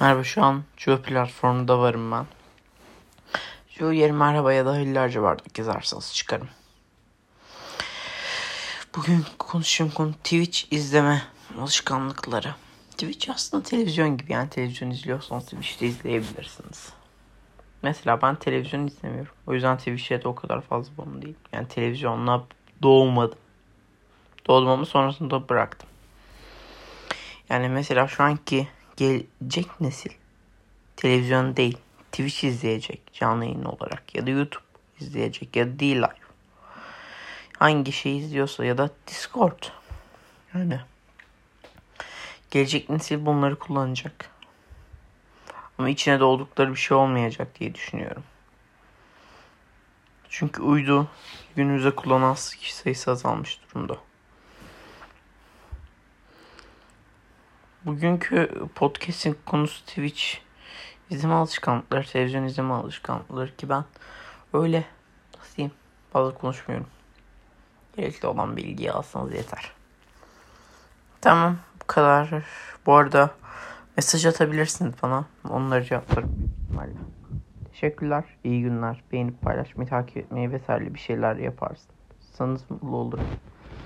Merhaba şu an Joe platformunda varım ben. Joe yeri merhaba ya da hillerce vardı gezersanız çıkarım. Bugün konuşacağım konu Twitch izleme alışkanlıkları. Twitch aslında televizyon gibi yani televizyon izliyorsanız Twitch'te izleyebilirsiniz. Mesela ben televizyon izlemiyorum. O yüzden Twitch'e de o kadar fazla bağımlı değil. Yani televizyonla doğmadım. Doğdum ama sonrasında bıraktım. Yani mesela şu anki gelecek nesil televizyon değil Twitch izleyecek canlı yayın olarak ya da YouTube izleyecek ya da D-Live. Hangi şey izliyorsa ya da Discord. Yani gelecek nesil bunları kullanacak. Ama içine doldukları bir şey olmayacak diye düşünüyorum. Çünkü uydu günümüzde kullanan kişi sayısı azalmış durumda. Bugünkü podcast'in konusu Twitch izleme alışkanlıkları, televizyon izleme alışkanlıkları ki ben öyle nasıl diyeyim fazla konuşmuyorum. Gerekli olan bilgiyi alsanız yeter. Tamam bu kadar. Bu arada mesaj atabilirsiniz bana. Onları cevaplarım büyük ihtimalle. Teşekkürler. İyi günler. Beğenip paylaşmayı, takip etmeyi vesaire bir şeyler yaparsınız. Mutlu olurum.